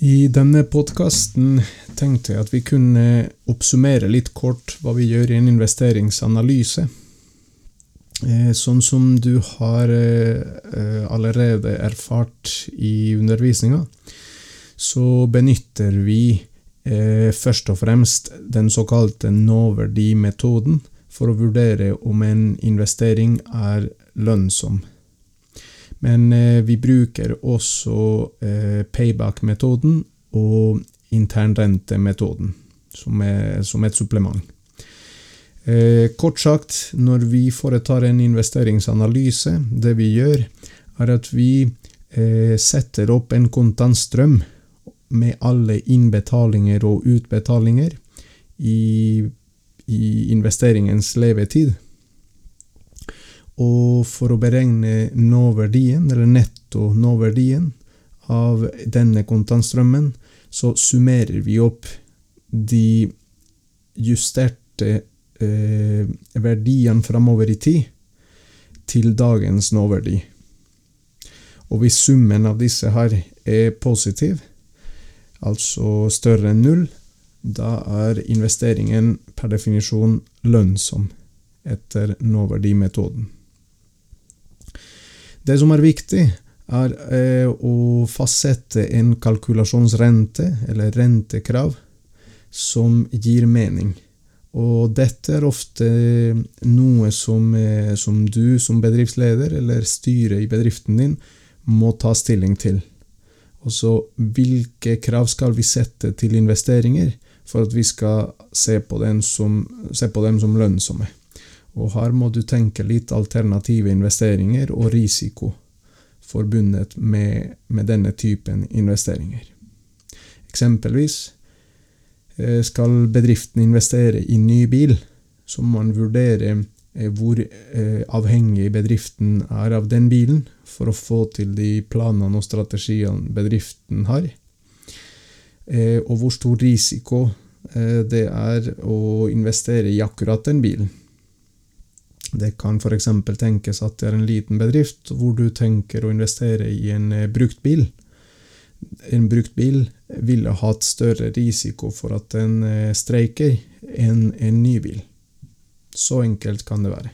I denne podkasten tenkte jeg at vi kunne oppsummere litt kort hva vi gjør i en investeringsanalyse. Eh, sånn som du har eh, allerede erfart i undervisninga, så benytter vi eh, først og fremst den såkalte nåverdimetoden for å vurdere om en investering er lønnsom. Men eh, vi bruker også eh, payback-metoden og internrentemetoden som, som et supplement. Eh, kort sagt, når vi foretar en investeringsanalyse, det vi gjør, er at vi setter opp en kontantstrøm med alle innbetalinger og utbetalinger i, i investeringens levetid. Og for å beregne nåverdien, eller netto nåverdien, av denne kontantstrømmen, så summerer vi opp de justerte eh, verdiene framover i tid til dagens nåverdi. Og hvis summen av disse her er positiv, altså større enn null, da er investeringen per definisjon lønnsom etter nåverdimetoden. Det som er viktig, er eh, å fastsette en kalkulasjonsrente, eller rentekrav, som gir mening. Og dette er ofte noe som, eh, som, du som bedriftsleder eller styret i bedriften din må ta stilling til. Og hvilke krav skal vi sette til investeringer for at vi skal se på, som, se på dem som lønnsomme? Og her må du tenke litt alternative investeringer og risiko forbundet med, med denne typen investeringer. Eksempelvis eh, skal bedriften investere i ny bil, så må man vurdere eh, hvor eh, avhengig bedriften er av den bilen, for å få til de planene og strategiene bedriften har. Og hvor stor risiko det er å investere i akkurat den bilen. Det kan f.eks. tenkes at det er en liten bedrift hvor du tenker å investere i en eh, brukt bil. En brukt bil ville hatt større risiko for at den eh, streiker enn en ny bil. Så enkelt kan det være.